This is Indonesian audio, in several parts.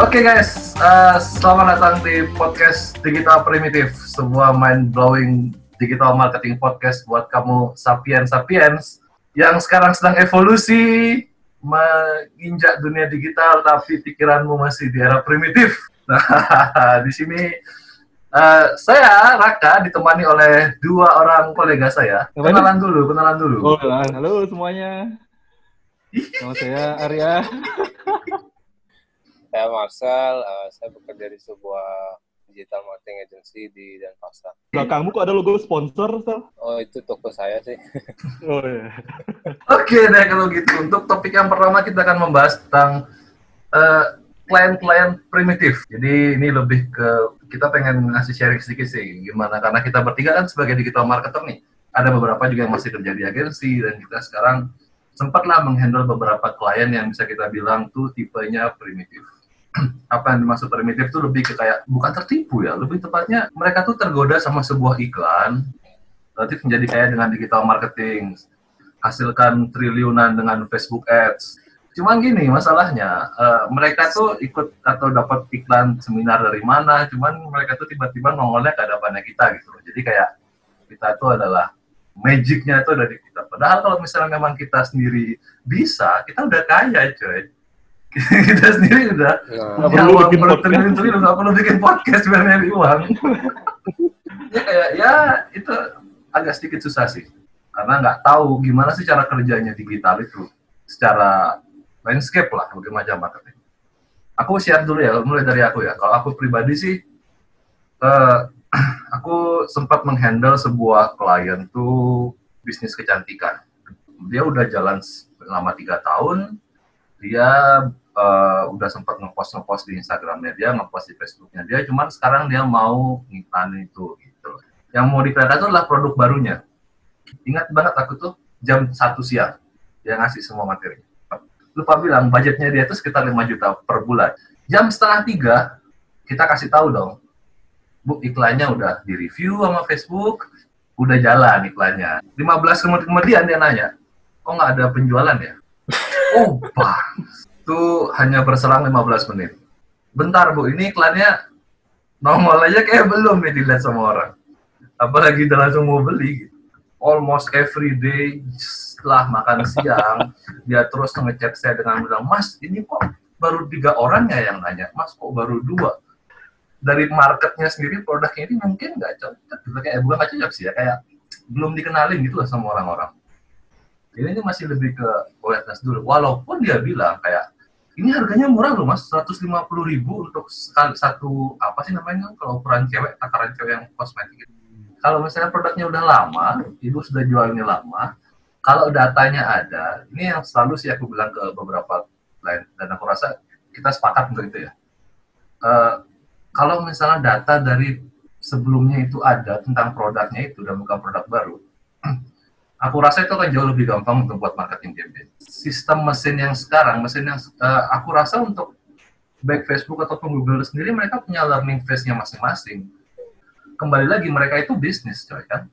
Oke guys, uh, selamat datang di podcast Digital Primitif, sebuah mind blowing digital marketing podcast buat kamu sapiens sapiens yang sekarang sedang evolusi menginjak dunia digital tapi pikiranmu masih di era primitif. Nah, di sini uh, saya Raka ditemani oleh dua orang kolega saya. Kenalan dulu, kenalan dulu. Oh, halo semuanya. Nama saya Arya. saya Marcel, uh, saya bekerja di sebuah digital marketing agency di Denpasar. Belakangmu kok ada logo sponsor, Sal? Oh, itu toko saya sih. oh, iya. Oke deh, kalau gitu. Untuk topik yang pertama kita akan membahas tentang uh, klien-klien primitif. Jadi ini lebih ke, kita pengen ngasih sharing sedikit sih, gimana, karena kita bertiga kan sebagai digital marketer nih, ada beberapa juga yang masih kerja di agensi, dan kita sekarang sempatlah menghandle beberapa klien yang bisa kita bilang tuh tipenya primitif apa yang dimaksud primitif itu lebih ke kayak bukan tertipu ya, lebih tepatnya mereka tuh tergoda sama sebuah iklan, relatif menjadi kaya dengan digital marketing, hasilkan triliunan dengan Facebook Ads. Cuman gini masalahnya, uh, mereka tuh ikut atau dapat iklan seminar dari mana, cuman mereka tuh tiba-tiba nongolnya ke hadapannya kita gitu. Jadi kayak kita tuh adalah magicnya itu dari kita. Padahal kalau misalnya memang kita sendiri bisa, kita udah kaya coy kita sendiri udah. Nggak. Ya, perlu bikin podcast. nggak perlu bikin podcast biar nyari uang. Ya kayak ya itu agak sedikit susah sih. Karena nggak tahu gimana sih cara kerjanya digital itu. Secara landscape lah bagaimana marketing aku share dulu ya mulai dari aku ya. Kalau aku pribadi sih uh, aku sempat menghandle sebuah klien tuh bisnis kecantikan. Dia udah jalan selama tiga tahun dia uh, udah sempat ngepost ngepost di Instagramnya dia, ngepost di Facebooknya dia, cuman sekarang dia mau ngiklan itu gitu. Yang mau dikelihatan itu adalah produk barunya. Ingat banget aku tuh jam satu siang dia ngasih semua materi. Lupa bilang budgetnya dia itu sekitar 5 juta per bulan. Jam setengah tiga kita kasih tahu dong, bu iklannya udah di review sama Facebook, udah jalan iklannya. 15 menit kemudian dia nanya, kok nggak ada penjualan ya? Bang. Itu hanya berselang 15 menit. Bentar, Bu. Ini iklannya nongol aja kayak belum nih dilihat sama orang. Apalagi udah langsung mau beli. Almost every day setelah makan siang, dia terus ngechat saya dengan bilang, Mas, ini kok baru tiga orang ya yang nanya? Mas, kok baru dua? Dari marketnya sendiri, produknya ini mungkin nggak cocok. Kayak bukan nggak cocok sih ya, kayak belum dikenalin gitu lah sama orang-orang ini masih lebih ke awareness dulu. Walaupun dia bilang kayak ini harganya murah loh mas, 150 ribu untuk satu apa sih namanya kalau ukuran cewek, takaran cewek yang kosmetik. Kalau misalnya produknya udah lama, ibu sudah jualnya lama, kalau datanya ada, ini yang selalu sih aku bilang ke beberapa lain dan aku rasa kita sepakat untuk itu ya. Uh, kalau misalnya data dari sebelumnya itu ada tentang produknya itu dan bukan produk baru, aku rasa itu akan jauh lebih gampang untuk buat marketing campaign. Sistem mesin yang sekarang, mesin yang uh, aku rasa untuk baik Facebook ataupun Google sendiri mereka punya learning phase-nya masing-masing. Kembali lagi mereka itu bisnis, coy kan.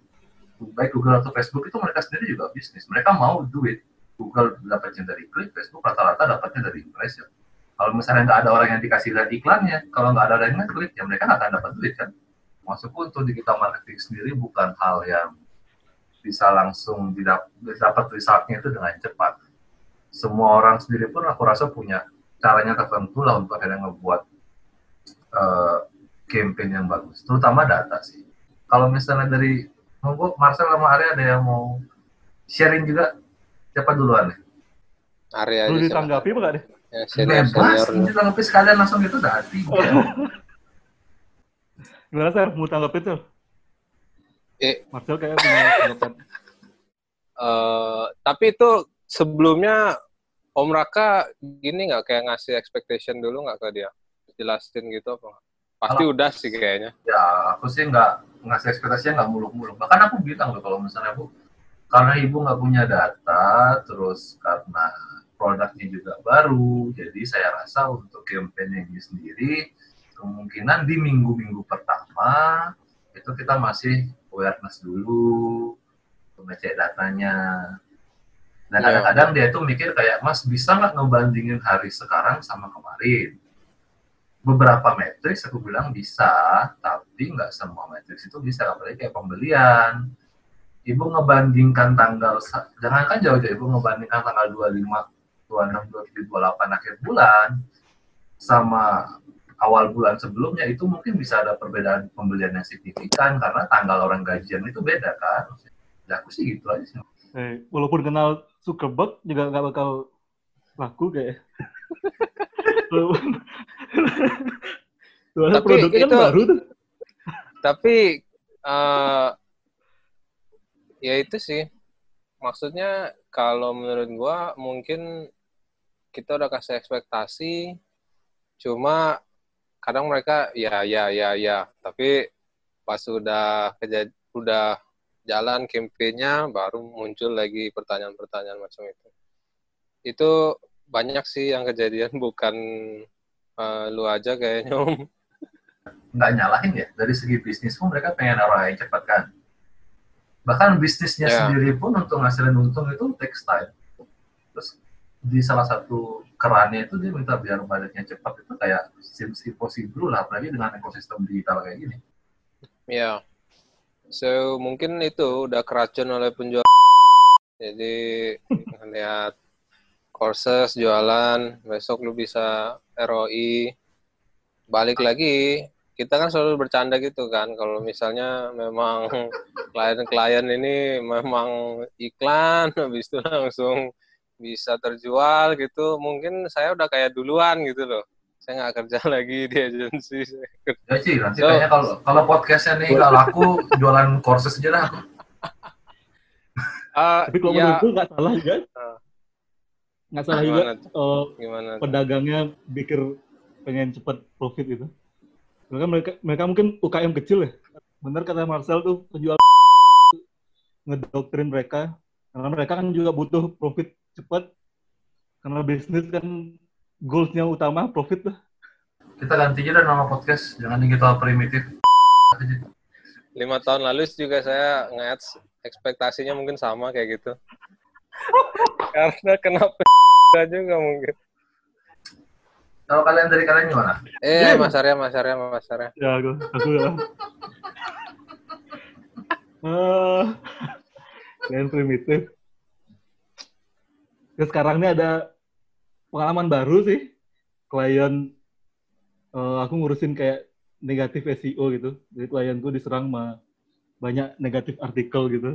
Baik Google atau Facebook itu mereka sendiri juga bisnis. Mereka mau duit. Google dapatnya dari klik, Facebook rata-rata dapatnya dari impression. Kalau misalnya nggak ada orang yang dikasih lihat iklannya, kalau nggak ada orang yang klik, ya mereka nggak akan dapat duit kan. Maksudku untuk digital marketing sendiri bukan hal yang bisa langsung didapat resultnya itu dengan cepat. Semua orang sendiri pun aku rasa punya caranya tertentu lah untuk akhirnya ngebuat uh, campaign yang bagus, terutama data sih. Kalau misalnya dari monggo Marcel sama Arya ada yang mau sharing juga, siapa duluan nih? Arya Lu ditanggapi apa deh? Ya, senior, Bebas, ini ditanggapi sekalian langsung gitu hati. Oh. Gimana sih mau tanggapi tuh? Eh, Marcel kayak punya pendapat. Uh, tapi itu sebelumnya Om Raka gini nggak kayak ngasih expectation dulu nggak ke dia? Jelasin gitu apa Pasti kalau, udah sih kayaknya. Ya, aku sih nggak ngasih ekspektasinya nggak muluk-muluk. Bahkan aku bilang loh kalau misalnya Bu, karena ibu nggak punya data, terus karena produknya juga baru, jadi saya rasa untuk campaign ini sendiri kemungkinan di minggu-minggu pertama itu kita masih awareness dulu, ngecek datanya. Dan iya. kadang-kadang dia tuh mikir kayak, Mas bisa nggak ngebandingin hari sekarang sama kemarin? beberapa matriks aku bilang bisa, tapi nggak semua matriks itu bisa. Apalagi kayak pembelian. Ibu ngebandingkan tanggal, jangan kan jauh-jauh, ibu ngebandingkan tanggal 25, 26, 27, 28 akhir bulan, sama awal bulan sebelumnya, itu mungkin bisa ada perbedaan pembelian yang signifikan, karena tanggal orang gajian itu beda kan. Ya aku sih gitu aja sih. Eh, walaupun kenal Zuckerberg juga nggak bakal laku kayak. tapi produknya kan itu, kan baru tuh. Tapi uh, ya itu sih. Maksudnya kalau menurut gua mungkin kita udah kasih ekspektasi cuma kadang mereka ya ya ya ya. Tapi pas udah kejad udah jalan campaignnya baru muncul lagi pertanyaan-pertanyaan macam itu. Itu banyak sih yang kejadian bukan uh, lu aja kayaknya om. Nggak nyalahin ya? Dari segi bisnis pun mereka pengen arah yang cepat kan? Bahkan bisnisnya yeah. sendiri pun untuk ngasilin untung itu takes time. Terus di salah satu kerannya itu dia minta biar badannya cepat itu kayak seems impossible lah apalagi dengan ekosistem digital kayak gini. Ya. Yeah. so mungkin itu udah keracun oleh penjual. Jadi lihat courses jualan besok lu bisa ROI balik lagi kita kan selalu bercanda gitu kan kalau misalnya memang klien-klien ini memang iklan habis itu langsung bisa terjual gitu. Mungkin saya udah kayak duluan gitu loh. Saya nggak kerja lagi di agensi. Ya sih nanti so, kayaknya kalau kalau podcastnya nih nggak laku jualan courses aja lah uh, tapi kalau ya, menurutku nggak salah juga. Uh, nggak salah juga uh, gimana pedagangnya pikir pengen cepat profit itu mereka mereka mereka mungkin UKM kecil ya. Benar kata Marcel tuh penjual ngedoktrin mereka. Karena mereka kan juga butuh profit cepat karena bisnis kan goalsnya utama profit lah kita ganti aja nama podcast jangan digital primitif lima tahun lalu juga saya nge ekspektasinya mungkin sama kayak gitu karena kenapa juga mungkin. Kalau kalian dari kalian gimana? Eh, Mas Arya, Mas Arya, Mas Arya. Ya, aku, aku ya. uh, yang primitif. Ya, sekarang ini ada pengalaman baru sih. Klien, uh, aku ngurusin kayak negatif SEO gitu. Jadi klienku diserang sama banyak negatif artikel gitu.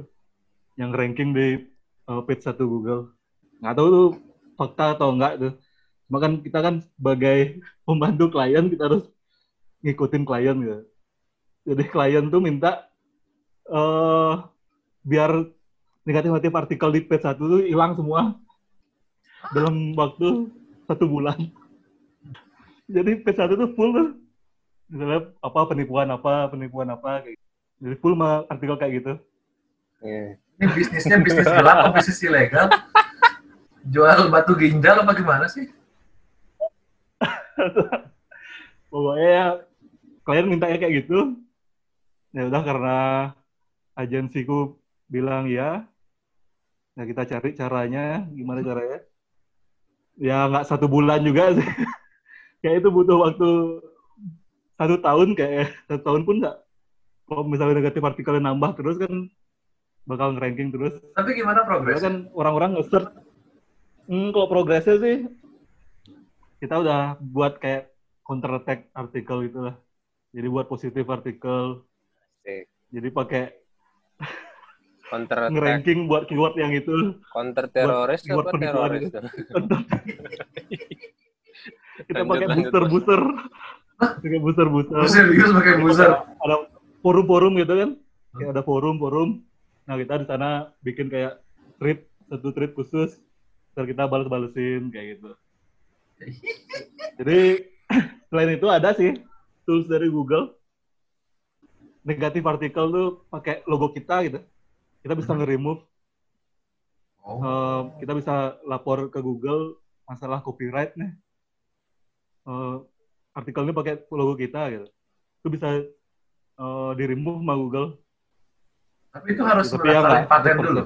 Yang ranking di uh, page satu Google. Nggak tahu tuh fakta atau enggak tuh. Cuma kan kita kan sebagai pembantu klien kita harus ngikutin klien gitu. Jadi klien tuh minta uh, biar negatif-negatif artikel di page satu tuh hilang semua dalam waktu satu bulan. Jadi page satu tuh full tuh. Misalnya apa penipuan apa, penipuan apa kayak gitu. Jadi full mah artikel kayak gitu. Yeah. Ini bisnisnya bisnis gelap atau bisnis ilegal? jual batu ginjal apa gimana sih? Pokoknya ya, klien minta kayak gitu. Ya udah karena agensiku bilang ya, ya kita cari caranya, gimana caranya. Ya nggak satu bulan juga sih. kayak itu butuh waktu satu tahun kayak satu tahun pun nggak. Kalau misalnya negatif artikelnya nambah terus kan bakal ngeranking terus. Tapi gimana progresnya? Kan orang-orang nge-search Hmm, kalau progresnya sih kita udah buat kayak counter attack artikel gitu lah. Jadi buat positif artikel. Asik. Jadi pakai counter attack. Ngeranking buat keyword yang itu. Counter teroris apa teroris? kita pakai booster booster. pakai booster booster. Serius pakai booster. Ada forum-forum gitu kan. Kayak ada forum-forum. Nah, kita di sana bikin kayak trip satu trip khusus ntar kita balas-balesin kayak gitu. Jadi selain itu ada sih tools dari Google negatif artikel tuh pakai logo kita gitu. Kita bisa nge-remove. Oh. Uh, kita bisa lapor ke Google masalah copyright nih. Uh, artikelnya pakai logo kita gitu. Itu bisa uh, di-remove sama Google. Tapi itu harus Tapi ya, paten dulu.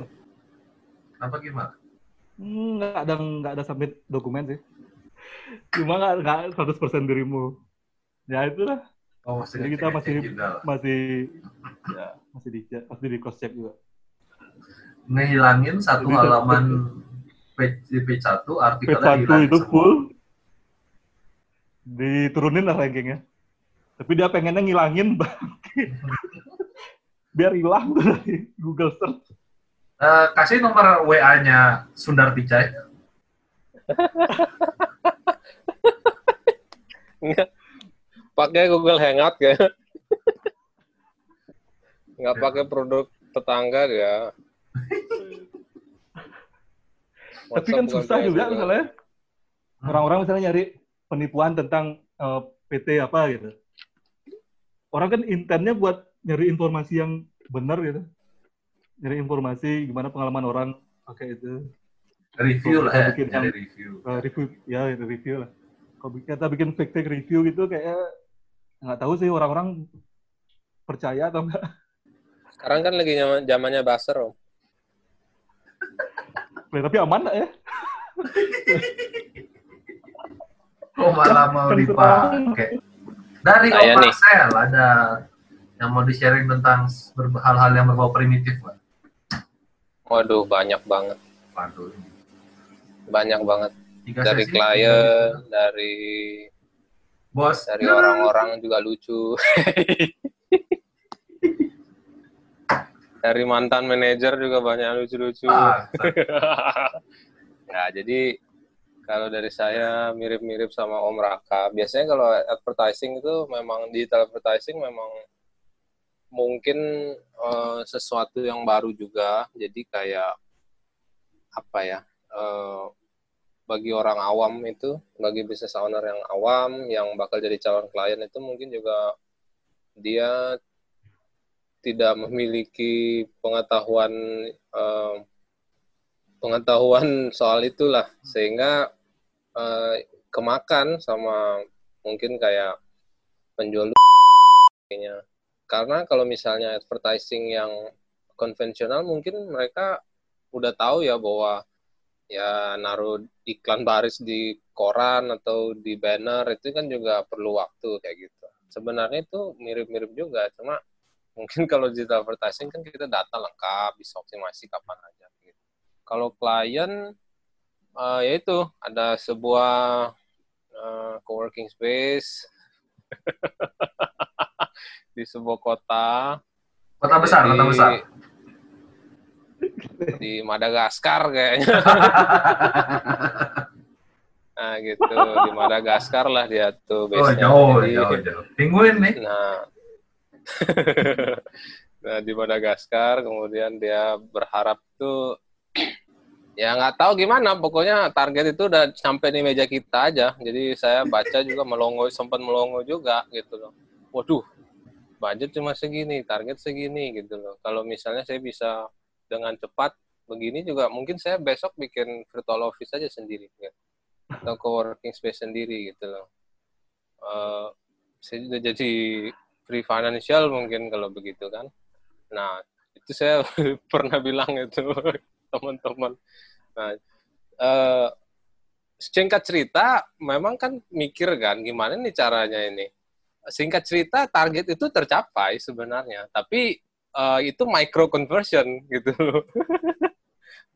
Apa gimana? nggak ada nggak ada submit dokumen sih cuma nggak nggak 100% dirimu ya itulah Oh, jadi kita masih masih ya masih di masih di cross check juga ngehilangin satu Bisa. halaman page di page satu page artikelnya satu dihilangin itu semua. full diturunin lah rankingnya tapi dia pengennya ngilangin biar hilang dari Google search Eh, kasih nomor WA-nya Sundar Pichai. Pakai Google Hangout ya. Nggak pakai produk tetangga dia. Tapi kan susah juga misalnya. Orang-orang misalnya nyari penipuan tentang eh, PT apa gitu. Orang kan intentnya buat nyari informasi yang benar gitu. Nyari informasi gimana pengalaman orang pakai itu. Review lah ya, Bikin yang- review. Eh, review ya itu review lah. Kalau kita bikin fake fake review gitu kayak nggak tahu sih orang-orang percaya atau enggak Sekarang kan lagi zaman zamannya buzzer, Om. Tapi aman nggak ya Kok malah mau Kan dipakai? Dari Saya Om nih. Marcel ada yang mau di-sharing tentang hal-hal yang berbau primitif, Pak. Waduh, banyak banget. Waduh. Banyak banget. Tiga Dari sesi, klien, dari bos, dari orang-orang juga lucu. dari mantan manajer juga banyak lucu-lucu. Ah, ya, jadi kalau dari saya mirip-mirip sama Om Raka. Biasanya kalau advertising itu memang digital advertising memang mungkin eh, sesuatu yang baru juga. Jadi kayak apa ya? eh, bagi orang awam itu, bagi business owner yang awam yang bakal jadi calon klien itu mungkin juga dia tidak memiliki pengetahuan eh, pengetahuan soal itulah. Sehingga eh, kemakan sama mungkin kayak penjual kayaknya. Karena kalau misalnya advertising yang konvensional mungkin mereka udah tahu ya bahwa ya naruh iklan baris di koran atau di banner itu kan juga perlu waktu kayak gitu. Sebenarnya itu mirip-mirip juga cuma mungkin kalau digital advertising kan kita data lengkap bisa optimasi kapan aja gitu. Kalau klien eh, ya itu ada sebuah eh, coworking space di sebuah kota kota besar, kota Di- besar. di Madagaskar kayaknya. nah gitu di Madagaskar lah dia tuh Oh, base-nya. jauh, Jadi- jauh, jauh. Penguin nih. Nah, nah di Madagaskar kemudian dia berharap tuh ya nggak tahu gimana pokoknya target itu udah sampai di meja kita aja. Jadi saya baca juga melongo sempat melongo juga gitu loh. Waduh budget cuma segini target segini gitu loh. Kalau misalnya saya bisa dengan cepat begini juga mungkin saya besok bikin virtual office aja sendiri gitu. atau coworking space sendiri gitu loh. Eh, saya juga jadi free financial mungkin kalau begitu kan. Nah, itu saya pernah bilang itu teman-teman. Nah, eh, singkat cerita, memang kan mikir kan gimana nih caranya ini. Singkat cerita, target itu tercapai sebenarnya, tapi eh, itu micro conversion gitu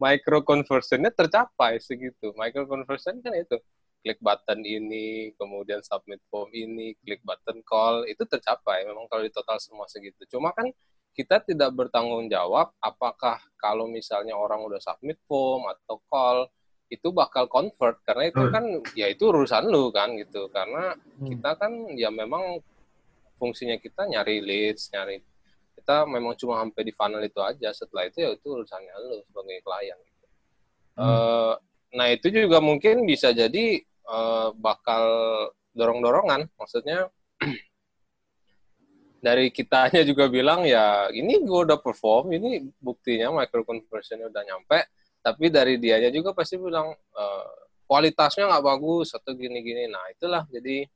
micro conversionnya tercapai segitu. Micro conversion kan itu klik button ini, kemudian submit form ini, klik button call, itu tercapai. Memang kalau di total semua segitu. Cuma kan kita tidak bertanggung jawab apakah kalau misalnya orang udah submit form atau call, itu bakal convert. Karena itu kan, ya itu urusan lu kan gitu. Karena Hmm. kita kan ya memang fungsinya kita nyari leads, nyari kita memang cuma sampai di funnel itu aja. Setelah itu ya itu urusannya lu sebagai klien. Gitu. Hmm. Eh, nah itu juga mungkin bisa jadi eh, bakal dorong-dorongan. Maksudnya dari kitanya juga bilang ya ini gue udah perform, ini buktinya micro conversionnya udah nyampe. Tapi dari dianya juga pasti bilang eh, kualitasnya nggak bagus atau gini-gini. Nah itulah jadi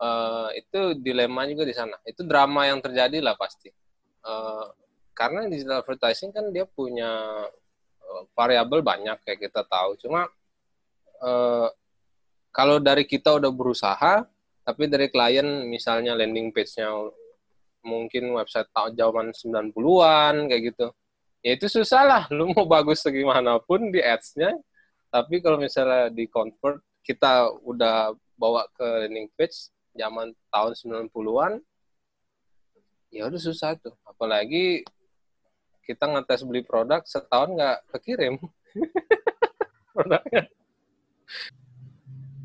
eh, itu dilema juga di sana. Itu drama yang terjadi lah pasti. Eh, karena digital advertising kan dia punya eh, variabel banyak kayak kita tahu. Cuma eh, kalau dari kita udah berusaha, Tapi dari klien misalnya landing page-nya mungkin website tahun zaman 90-an kayak gitu. Ya itu susah lah, lu mau bagus segimanapun di ads-nya, tapi kalau misalnya di convert kita udah bawa ke landing page zaman tahun 90-an, ya udah susah tuh. Apalagi kita ngetes beli produk setahun nggak kekirim produknya.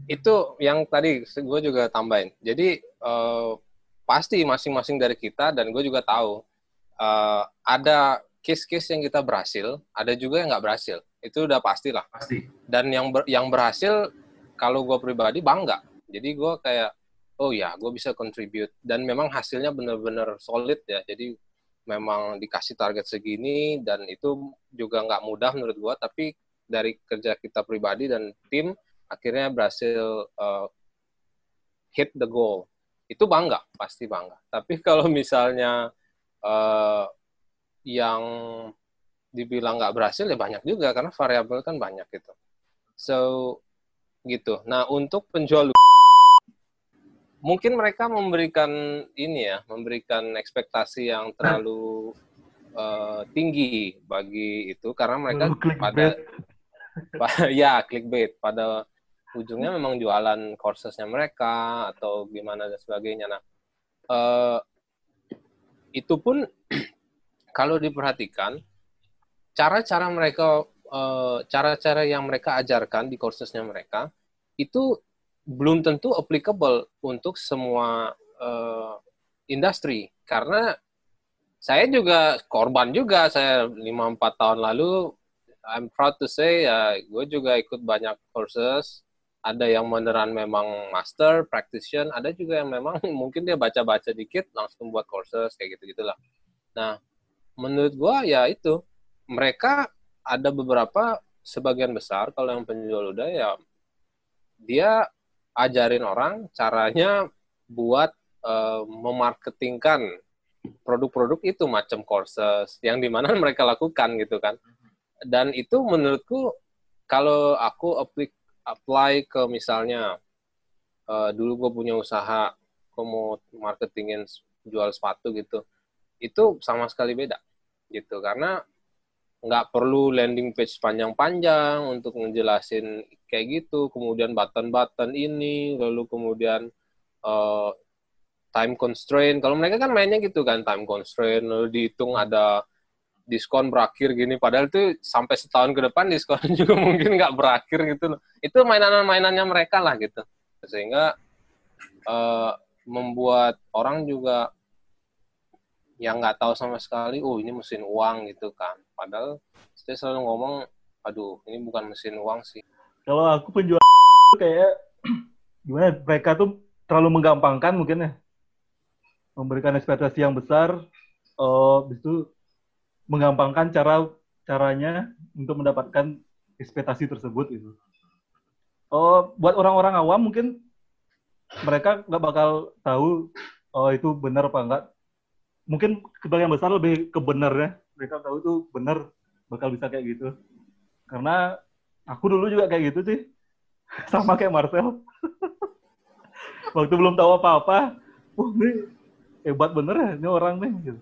Itu yang tadi gue juga tambahin. Jadi uh, pasti masing-masing dari kita dan gue juga tahu uh, ada case-case yang kita berhasil, ada juga yang nggak berhasil. Itu udah pasti lah. Pasti. Dan yang ber, yang berhasil kalau gue pribadi bangga. Jadi gue kayak oh ya gue bisa contribute dan memang hasilnya benar-benar solid ya. Jadi memang dikasih target segini dan itu juga nggak mudah menurut gue. Tapi dari kerja kita pribadi dan tim akhirnya berhasil uh, hit the goal. Itu bangga pasti bangga. Tapi kalau misalnya uh, yang dibilang nggak berhasil ya banyak juga karena variabel kan banyak gitu. So gitu. Nah untuk penjual mungkin mereka memberikan ini ya memberikan ekspektasi yang terlalu uh, tinggi bagi itu karena mereka pada ya clickbait. Pada ujungnya memang jualan coursesnya mereka atau gimana dan sebagainya. Nah, uh, itu pun kalau diperhatikan cara-cara mereka cara cara-cara yang mereka ajarkan di coursesnya mereka itu belum tentu applicable untuk semua uh, industri. Karena saya juga korban juga. Saya 5 4 tahun lalu I'm proud to say ya gue juga ikut banyak courses ada yang beneran memang master, practitioner, ada juga yang memang mungkin dia baca-baca dikit langsung buat courses kayak gitu-gitulah. Nah, menurut gua ya itu mereka ada beberapa sebagian besar kalau yang penjual udah ya dia ajarin orang caranya buat uh, memarketingkan produk-produk itu macam courses yang di mana mereka lakukan gitu kan dan itu menurutku kalau aku aplik apply ke misalnya uh, dulu gue punya usaha gue mau marketingin jual sepatu gitu itu sama sekali beda gitu. Karena nggak perlu landing page panjang-panjang untuk ngejelasin kayak gitu kemudian button-button ini lalu kemudian uh, time constraint. Kalau mereka kan mainnya gitu kan time constraint lalu dihitung ada diskon berakhir gini. Padahal itu sampai setahun ke depan diskon juga mungkin nggak berakhir gitu itu mainan-mainannya mereka lah gitu. Sehingga uh, membuat orang juga yang nggak tahu sama sekali oh ini mesin uang gitu kan. Padahal saya selalu ngomong aduh ini bukan mesin uang sih. Kalau aku penjual kayak gimana mereka tuh terlalu menggampangkan mungkin ya. Memberikan ekspektasi yang besar oh itu menggampangkan cara caranya untuk mendapatkan ekspektasi tersebut itu. Oh, buat orang-orang awam mungkin mereka nggak bakal tahu oh itu benar apa enggak. Mungkin kebagian besar lebih ke benar ya. Mereka tahu itu benar bakal bisa kayak gitu. Karena aku dulu juga kayak gitu sih. Sama kayak Marcel. Waktu belum tahu apa-apa, wah ini hebat bener ya ini orang nih. Gitu.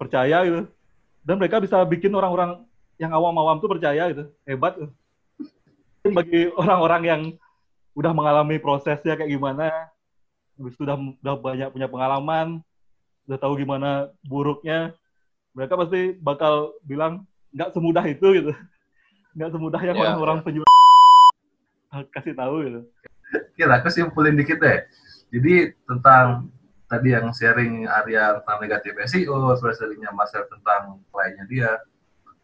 Percaya gitu dan mereka bisa bikin orang-orang yang awam-awam tuh percaya gitu. Hebat tuh. Bagi orang-orang yang udah mengalami prosesnya kayak gimana sudah udah banyak punya pengalaman udah tahu gimana buruknya mereka pasti bakal bilang nggak semudah itu gitu. Nggak semudah yang yeah, orang-orang yeah. penjual kasih tahu gitu. Kira aku simpulin dikit deh. Jadi tentang tadi yang sharing Arya tentang negatif SEO, terus sharingnya Marcel tentang lainnya dia.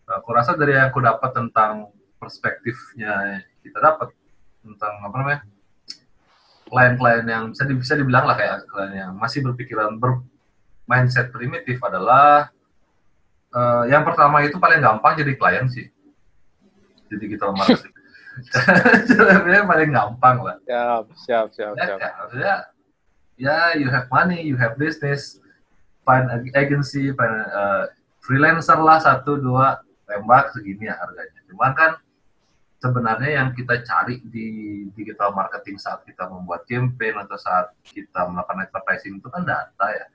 Aku rasa dari yang aku dapat tentang perspektifnya kita dapat tentang apa namanya klien-klien yang bisa bisa dibilang lah kayak klien yang masih berpikiran ber mindset primitif adalah uh, yang pertama itu paling gampang jadi klien sih. Jadi kita marketing. Caranya paling gampang lah. Siap, siap, siap, ya, siap. Ya, ya you have money, you have business, find agency, find uh, freelancer lah satu dua tembak segini ya harganya. Cuman kan sebenarnya yang kita cari di digital marketing saat kita membuat campaign atau saat kita melakukan advertising itu kan data ya.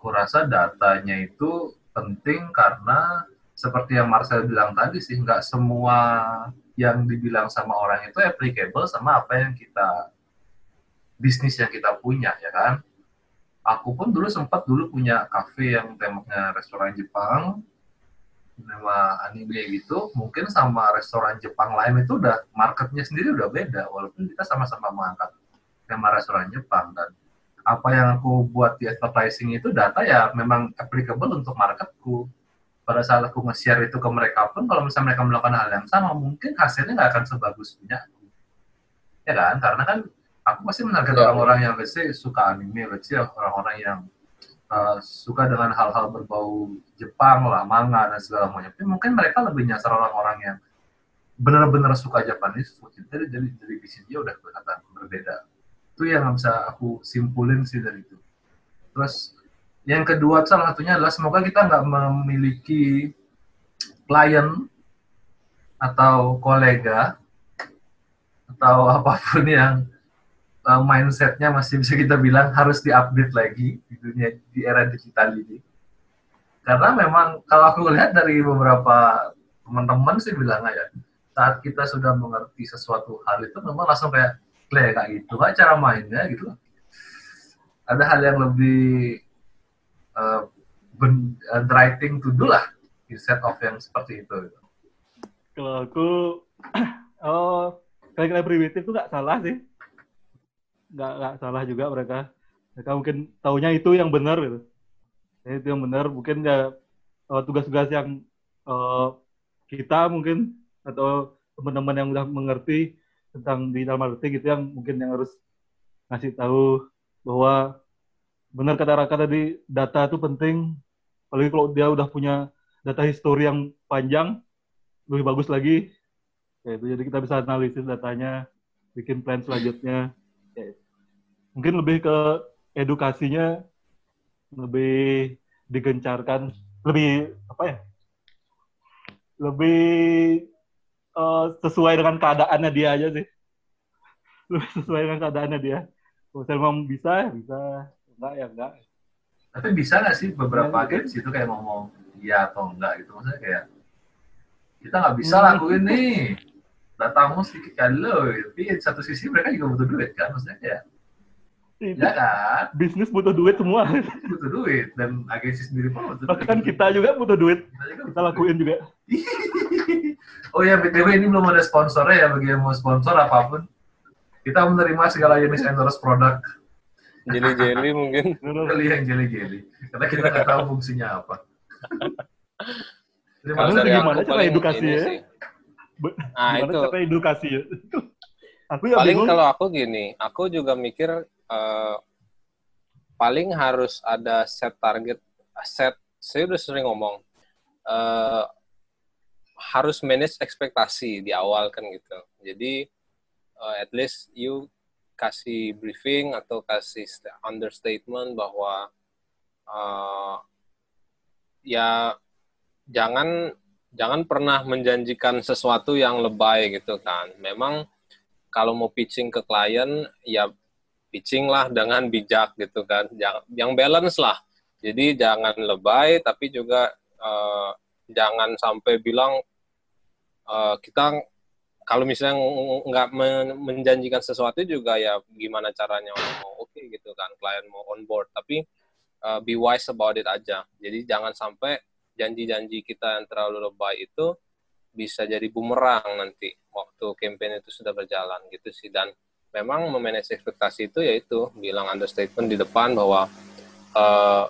Kurasa datanya itu penting karena seperti yang Marcel bilang tadi sih, nggak semua yang dibilang sama orang itu applicable sama apa yang kita bisnis yang kita punya ya kan. Aku pun dulu sempat dulu punya cafe yang temanya restoran Jepang, nama anime gitu. Mungkin sama restoran Jepang lain itu udah marketnya sendiri udah beda walaupun kita sama-sama mengangkat tema restoran Jepang. Dan apa yang aku buat di advertising itu data ya memang applicable untuk marketku. Pada saat aku nge-share itu ke mereka pun kalau misalnya mereka melakukan hal yang sama mungkin hasilnya nggak akan sebagus punya ya kan? Karena kan aku pasti menarget ya, orang-orang yang let's say, suka anime let's say orang-orang yang uh, suka dengan hal-hal berbau Jepang lah, manga dan segala macam. Tapi mungkin mereka lebih nyasar orang-orang yang benar-benar suka Japanese food. Jadi dari dari bisnis dia udah kelihatan berbeda. Itu yang bisa aku simpulin sih dari itu. Terus yang kedua salah satunya adalah semoga kita nggak memiliki klien atau kolega atau apa pun yang uh, mindsetnya masih bisa kita bilang harus diupdate lagi di dunia di era digital ini. Karena memang kalau aku lihat dari beberapa teman-teman sih bilang aja, saat kita sudah mengerti sesuatu hal itu memang langsung kayak play kayak gitu, kayak cara mainnya gitu. Ada hal yang lebih uh, ben, uh, writing to do lah instead of yang seperti itu. Gitu. Kalau aku, oh, kali-kali primitif itu nggak salah sih nggak nggak salah juga mereka. Mereka mungkin taunya itu yang benar gitu. Ya, itu yang benar mungkin ya uh, tugas-tugas yang uh, kita mungkin atau teman-teman yang udah mengerti tentang digital marketing itu yang mungkin yang harus ngasih tahu bahwa benar kata Raka tadi data itu penting. Apalagi kalau dia udah punya data histori yang panjang lebih bagus lagi. Ya itu jadi kita bisa analisis datanya bikin plan selanjutnya mungkin lebih ke edukasinya lebih digencarkan lebih apa ya? Lebih uh, sesuai dengan keadaannya dia aja sih. Lebih sesuai dengan keadaannya dia. Kalau saya memang bisa ya bisa. Enggak ya enggak. Tapi bisa nggak sih beberapa ya, agensi itu kayak ngomong iya atau enggak gitu? Maksudnya kayak kita nggak bisa hmm. lakuin nih. Datamu sedikit kali loh tapi satu sisi mereka juga butuh duit kan? Maksudnya kayak Ya kan? Bisnis butuh duit semua. Butuh duit dan agensi sendiri pun butuh Bahkan duit. kita juga butuh duit. Kita, juga kita lakuin duit. juga. oh ya, BTW ini belum ada sponsornya ya bagi yang mau sponsor apa pun. Kita menerima segala jenis endorse produk. Jelly-jelly mungkin. Jelly yang jelly-jelly. Karena kita nggak tahu fungsinya apa. Terima kasih. Gimana cara edukasi ya? Nah, gimana itu. cara edukasi ya? aku ya paling kalau aku gini, aku juga mikir uh, paling harus ada set target, set. Saya udah sering ngomong, uh, harus manage ekspektasi di awal kan gitu. Jadi uh, at least you kasih briefing atau kasih understatement bahwa uh, ya jangan jangan pernah menjanjikan sesuatu yang lebay gitu kan. Memang kalau mau pitching ke klien ya pitching lah dengan bijak gitu kan. Yang, balance lah. Jadi jangan lebay tapi juga uh, jangan sampai bilang uh, kita kalau misalnya nggak menjanjikan sesuatu juga ya gimana caranya mau oke okay gitu kan klien mau on board. Tapi uh, be wise about it aja. Jadi jangan sampai janji-janji kita yang terlalu lebay itu bisa jadi bumerang nanti waktu campaign itu sudah berjalan gitu sih. Dan memang memanage ekspektasi itu yaitu bilang understatement di depan bahwa uh,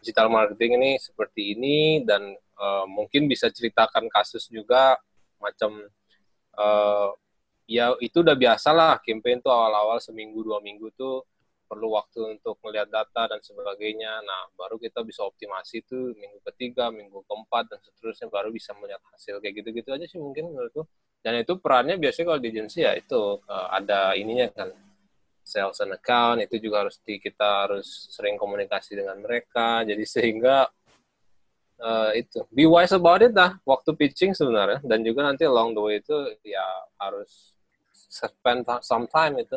digital marketing ini seperti ini dan uh, mungkin bisa ceritakan kasus juga macam uh, ya itu udah biasa lah campaign tuh awal-awal seminggu dua minggu tuh perlu waktu untuk melihat data dan sebagainya. Nah, baru kita bisa optimasi itu minggu ketiga, minggu keempat, dan seterusnya baru bisa melihat hasil kayak gitu-gitu aja sih mungkin menurutku dan itu perannya biasanya kalau di agensi ya itu uh, ada ininya kan sales and account itu juga harus di, kita harus sering komunikasi dengan mereka jadi sehingga uh, itu be wise about it dah waktu pitching sebenarnya dan juga nanti along the way itu ya harus spend some time itu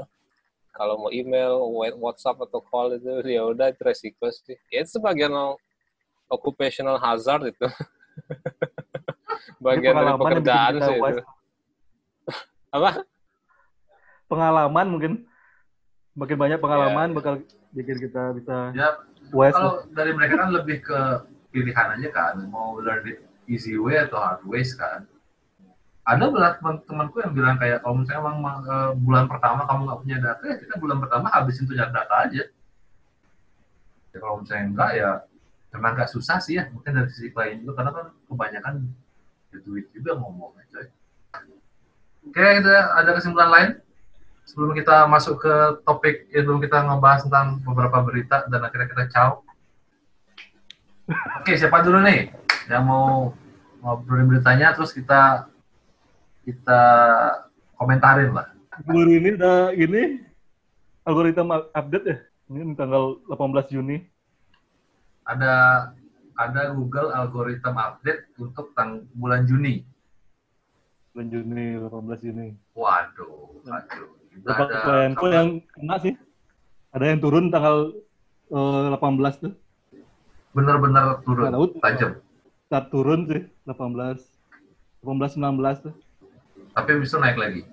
kalau mau email, WhatsApp atau call itu ya udah itu resiko sih. Ya itu sebagian occupational hazard itu. Bagian dari pekerjaan sih itu. Apa? Pengalaman mungkin makin banyak pengalaman yeah. bakal bikin kita bisa ya. Kalau dari mereka kan lebih ke pilihan aja kan, mau learn the easy way atau hard ways kan. Ada belah teman-temanku yang bilang kayak kalau misalnya emang uh, bulan pertama kamu nggak punya data ya kita bulan pertama habisin tuh data aja. Ya, kalau misalnya enggak ya memang nggak susah sih ya mungkin dari sisi klien juga karena kan kebanyakan ya duit juga ngomong aja. Oke, itu ada kesimpulan lain? sebelum kita masuk ke topik ya sebelum kita ngebahas tentang beberapa berita dan akhirnya kita caw. Oke, siapa dulu nih yang mau ngobrolin beritanya terus kita kita komentarin lah. Baru ini udah gini algoritma update ya. Ini tanggal 18 Juni. Ada ada Google algoritma update untuk tang bulan Juni. Bulan Juni, 18 Juni. Waduh, waduh Beberapa klienku yang kena sih. Ada yang turun tanggal uh, eh, 18 tuh. Bener-bener turun, nah, tajam. Start turun sih, 18. 18, 19 tuh. Tapi bisa naik lagi.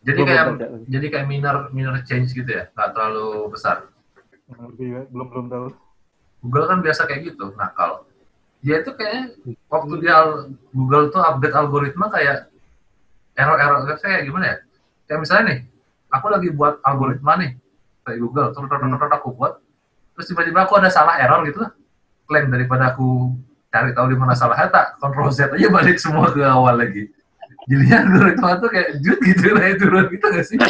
Jadi kayak jadi kayak minor minor change gitu ya, nggak terlalu besar. Belum belum tahu. Google kan biasa kayak gitu, nakal. Dia itu kayak waktu dia Google tuh update algoritma kayak error-error kayak gimana ya? kayak misalnya nih aku lagi buat algoritma nih kayak Google terus aku buat terus tiba-tiba aku ada salah error gitu lah. Klaim daripada aku cari tahu di mana salahnya tak kontrol Z aja balik semua ke awal lagi. Jadinya algoritma tuh kayak jut gitu lah itu gitu gak sih?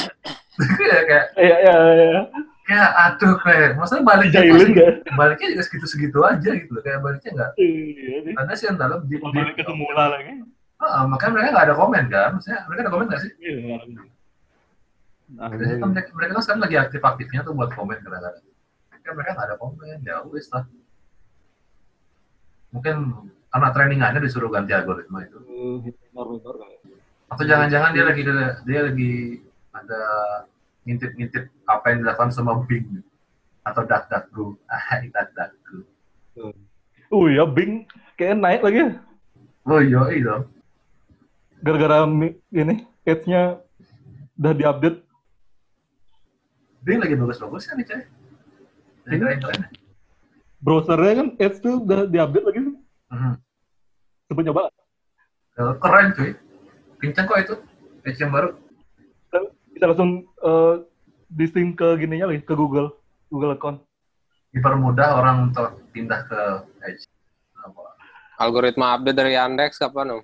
Kayak iya iya iya kayak aduh kayak maksudnya baliknya gak? baliknya juga segitu-segitu aja gitu loh kayak baliknya enggak iya, iya. ada sih yang dalam di, balik ke semula lagi uh, makanya mereka nggak ada komen kan maksudnya mereka ada komen nggak sih iya Nah, mereka, mereka kan sekarang lagi aktif-aktifnya tuh buat komen kadang-kadang. Kan mereka nggak ada komen, ya wis lah. Mungkin karena trainingannya disuruh ganti algoritma itu. Atau jangan-jangan dia lagi dia lagi ada ngintip-ngintip apa yang dilakukan sama Bing atau DuckDuckGo. Ah, DuckDuckGo. Oh iya, Bing kayak naik lagi. Oh iya, iya. Gara-gara ini ads-nya udah diupdate Bing lagi bagus-bagus kan nih, coy. Keren-keren. Browsernya kan Edge tuh udah diupdate lagi. Hmm. Coba coba. Keren cuy. Pincang kok itu. Edge yang baru. Bisa langsung uh, di-sync ke gininya lagi, ke Google. Google account. Dipermudah orang untuk pindah ke Edge. Algoritma update dari Yandex kapan, Om?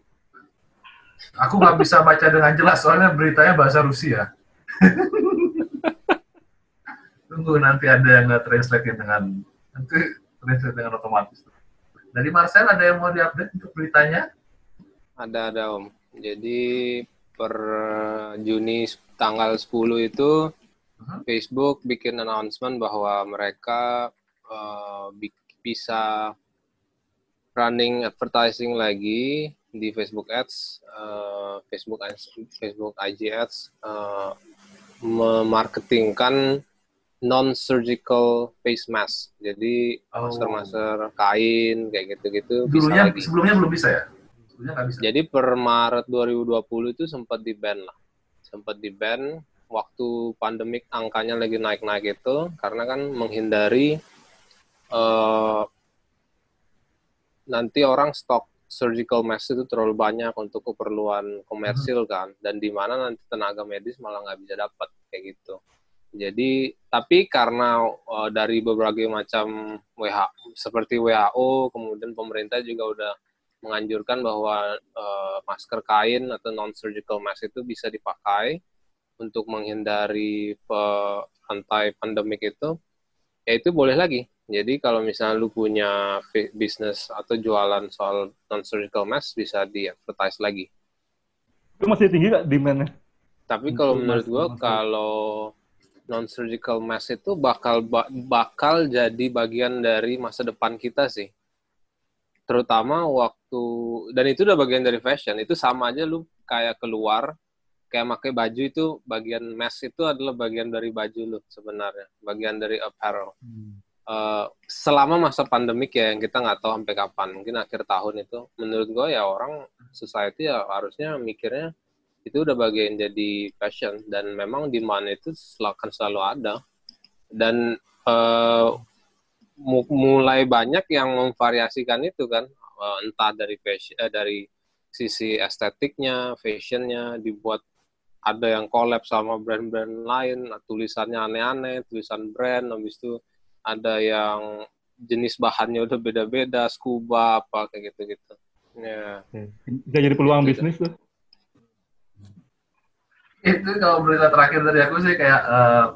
Aku nggak bisa baca dengan jelas, soalnya beritanya bahasa Rusia. Tunggu nanti ada yang nggak translate dengan nanti translate dengan otomatis. Dari Marcel ada yang mau diupdate untuk beritanya? Ada ada Om. Jadi per Juni tanggal 10 itu uh-huh. Facebook bikin announcement bahwa mereka uh, bisa running advertising lagi di Facebook Ads, uh, Facebook Facebook IG Ads, uh, memarketingkan non-surgical face mask. Jadi oh. masker-masker kain kayak gitu-gitu Dulunya bisa sebelumnya belum bisa ya? Sebelumnya nggak bisa. Jadi per Maret 2020 itu sempat di ban lah. Sempat di ban waktu pandemik angkanya lagi naik-naik itu karena kan menghindari uh, nanti orang stok surgical mask itu terlalu banyak untuk keperluan komersil hmm. kan dan di mana nanti tenaga medis malah nggak bisa dapat kayak gitu. Jadi tapi karena uh, dari berbagai macam WHO seperti WHO kemudian pemerintah juga udah menganjurkan bahwa uh, masker kain atau non surgical mask itu bisa dipakai untuk menghindari rantai pandemik itu ya itu boleh lagi. Jadi kalau misalnya lu punya bisnis atau jualan soal non surgical mask bisa di advertise lagi. Itu masih tinggi nggak demandnya? Tapi kalau menurut gua kalau non surgical mask itu bakal bakal jadi bagian dari masa depan kita sih. Terutama waktu dan itu udah bagian dari fashion itu sama aja lu kayak keluar kayak pakai baju itu bagian mask itu adalah bagian dari baju lu sebenarnya bagian dari apparel hmm. uh, selama masa pandemik ya yang kita nggak tahu sampai kapan mungkin akhir tahun itu menurut gue ya orang society ya harusnya mikirnya itu udah bagian jadi fashion dan memang demand itu akan selalu ada dan uh, mulai banyak yang memvariasikan itu kan uh, entah dari fashion eh, dari sisi estetiknya, fashionnya dibuat ada yang collab sama brand-brand lain, tulisannya aneh-aneh, tulisan brand, habis itu ada yang jenis bahannya udah beda-beda, scuba apa kayak gitu-gitu. Ya. Bisa jadi peluang gitu. bisnis tuh. Itu kalau berita terakhir dari aku sih kayak uh,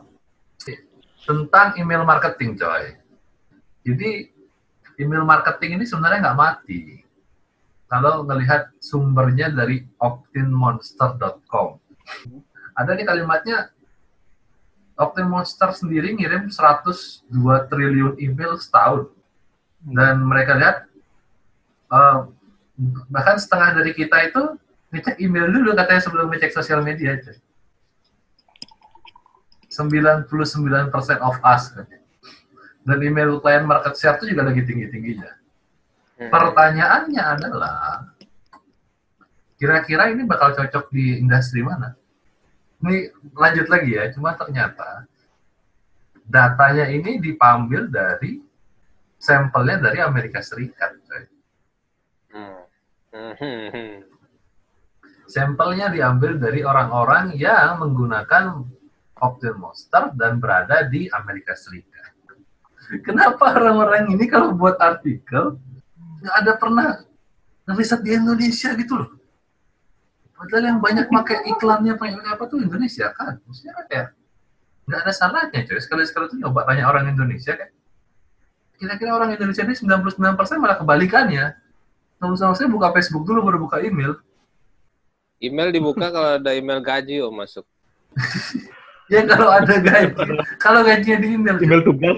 tentang email marketing, coy. Jadi email marketing ini sebenarnya nggak mati. Kalau ngelihat sumbernya dari optinmonster.com. Ada nih kalimatnya, Optin Monster sendiri ngirim 102 triliun email setahun. Dan mereka lihat, uh, bahkan setengah dari kita itu ngecek email dulu katanya sebelum ngecek sosial media aja. 99% of us katanya dan email klien market share itu juga lagi tinggi-tingginya. Hmm. Pertanyaannya adalah, kira-kira ini bakal cocok di industri mana? Ini lanjut lagi ya, cuma ternyata datanya ini diambil dari sampelnya dari Amerika Serikat. Hmm. Sampelnya diambil dari orang-orang yang menggunakan Optin Monster dan berada di Amerika Serikat kenapa orang-orang ini kalau buat artikel nggak ada pernah riset di Indonesia gitu loh. Padahal yang banyak pakai iklannya pakai apa tuh Indonesia kan. Maksudnya kan kayak nggak ada salahnya coy. Sekali-sekali tuh nyoba tanya orang Indonesia kan. Kira-kira orang Indonesia ini 99% malah kebalikannya. Kalau saya buka Facebook dulu baru buka email. Email dibuka kalau ada email gaji oh masuk. ya kalau ada gaji. kalau gajinya di email. Email tugas.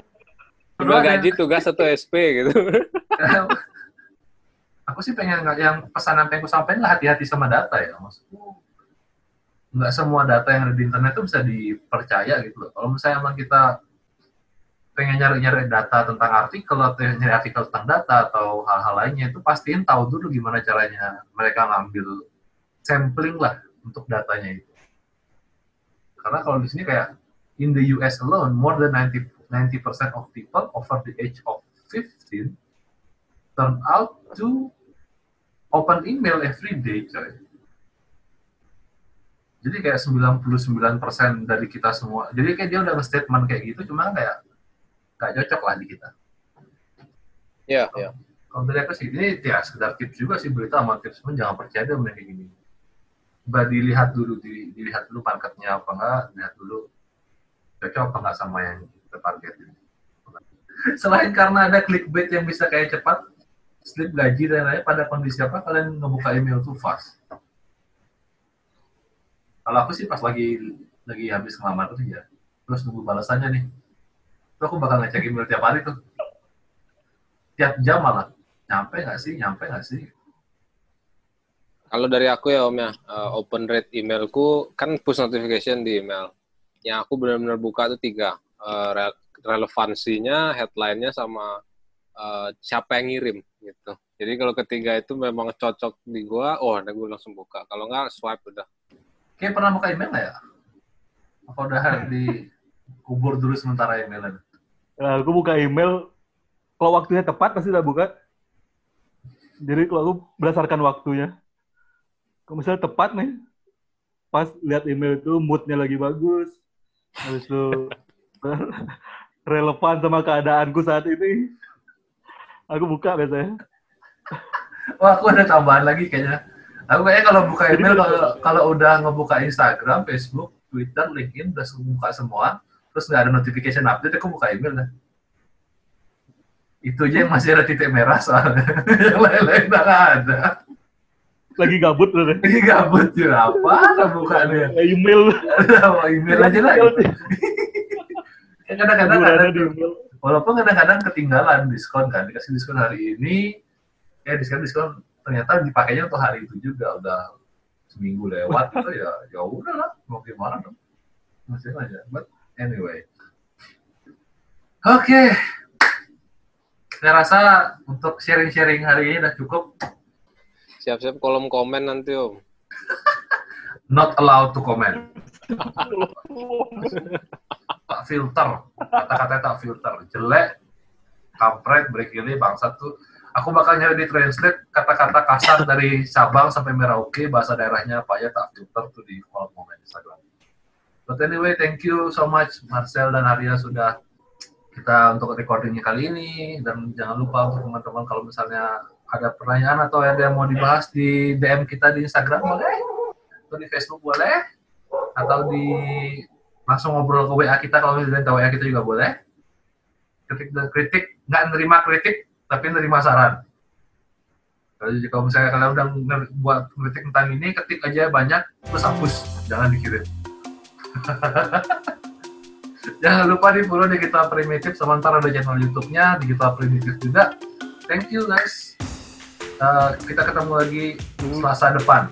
Dua gaji tugas satu SP gitu. aku sih pengen nggak yang pesan yang pengen aku sampaikan lah hati-hati sama data ya maksudku. Nggak semua data yang ada di internet itu bisa dipercaya gitu loh. Kalau misalnya emang kita pengen nyari-nyari data tentang artikel atau nyari artikel tentang data atau hal-hal lainnya itu pastiin tahu dulu gimana caranya mereka ngambil sampling lah untuk datanya itu. Karena kalau di sini kayak in the US alone more than 90 90% of people over the age of 15 turn out to open email every day, coy. Jadi kayak 99% dari kita semua. Jadi kayak dia udah nge-statement kayak gitu, cuma kayak gak cocok lah di kita. Iya, yeah, iya. Yeah. Kalau dari aku sih, ini ya sekedar tips juga sih berita sama tips pun jangan percaya deh kayak gini. Coba dilihat dulu, dilihat dulu marketnya apa enggak, lihat dulu cocok apa enggak sama yang target ini. Selain karena ada clickbait yang bisa kayak cepat, slip gaji dan lain-lain, pada kondisi apa kalian ngebuka email tuh fast? Kalau aku sih pas lagi lagi habis ngelamar ya, terus nunggu balasannya nih. Terus aku bakal ngecek email tiap hari tuh. Tiap jam malah. Nyampe nggak sih? Nyampe nggak sih? Kalau dari aku ya Om ya, uh, open rate emailku kan push notification di email. Yang aku benar-benar buka tuh tiga uh, relevansinya, headline-nya sama uh, siapa yang ngirim gitu. Jadi kalau ketiga itu memang cocok di gua, oh ada gua langsung buka. Kalau nggak swipe udah. Kayak pernah buka email nggak ya? Apa udah di kubur dulu sementara emailnya? Nah, aku buka email kalau waktunya tepat pasti udah buka. Jadi kalau aku berdasarkan waktunya. Kalau misalnya tepat nih, pas lihat email itu moodnya lagi bagus, habis itu relevan sama keadaanku saat ini. Aku buka biasanya. Wah, aku ada tambahan lagi kayaknya. Aku kayaknya kalau buka email, kalau kalau udah ngebuka Instagram, Facebook, Twitter, LinkedIn, udah buka semua, terus nggak ada notification update, aku buka email lah. Itu aja yang masih ada titik merah soalnya. yang lain-lain nggak ada. Lagi gabut loh. Lagi gabut ya apa? Bukannya. Email. email aja lah kan kadang-kadang walaupun kadang-kadang ketinggalan diskon kan dikasih diskon hari ini ya diskon diskon ternyata dipakainya untuk hari itu juga udah seminggu lewat itu ya ya udah lah mau gimana dong masih aja. But anyway. Oke. Saya rasa untuk sharing-sharing hari ini udah cukup. Siap-siap kolom komen nanti om. not allowed to comment tak filter. Kata-kata tak filter. Jelek. Kampret berkili bangsat tuh. Aku bakal nyari di translate kata-kata kasar dari Sabang sampai Merauke bahasa daerahnya apa ya tak filter tuh di kolom komen Instagram. But anyway thank you so much Marcel dan Arya sudah kita untuk recordingnya kali ini. Dan jangan lupa untuk teman-teman kalau misalnya ada pertanyaan atau ada yang mau dibahas di DM kita di Instagram boleh. Atau di Facebook boleh. Atau di langsung ngobrol ke WA kita kalau misalnya WA kita juga boleh. Kritik dan kritik nggak nerima kritik tapi nerima saran. Kalau kalau misalnya kalian udah buat kritik tentang ini ketik aja banyak terus hapus. Jangan dikirim. Jangan lupa di follow digital primitif sementara ada channel YouTube-nya digital primitif juga. Thank you guys. Eh, kita ketemu lagi Selasa depan.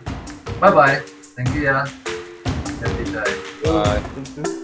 Bye bye thank you ya. You, guys. Bye. Thank you.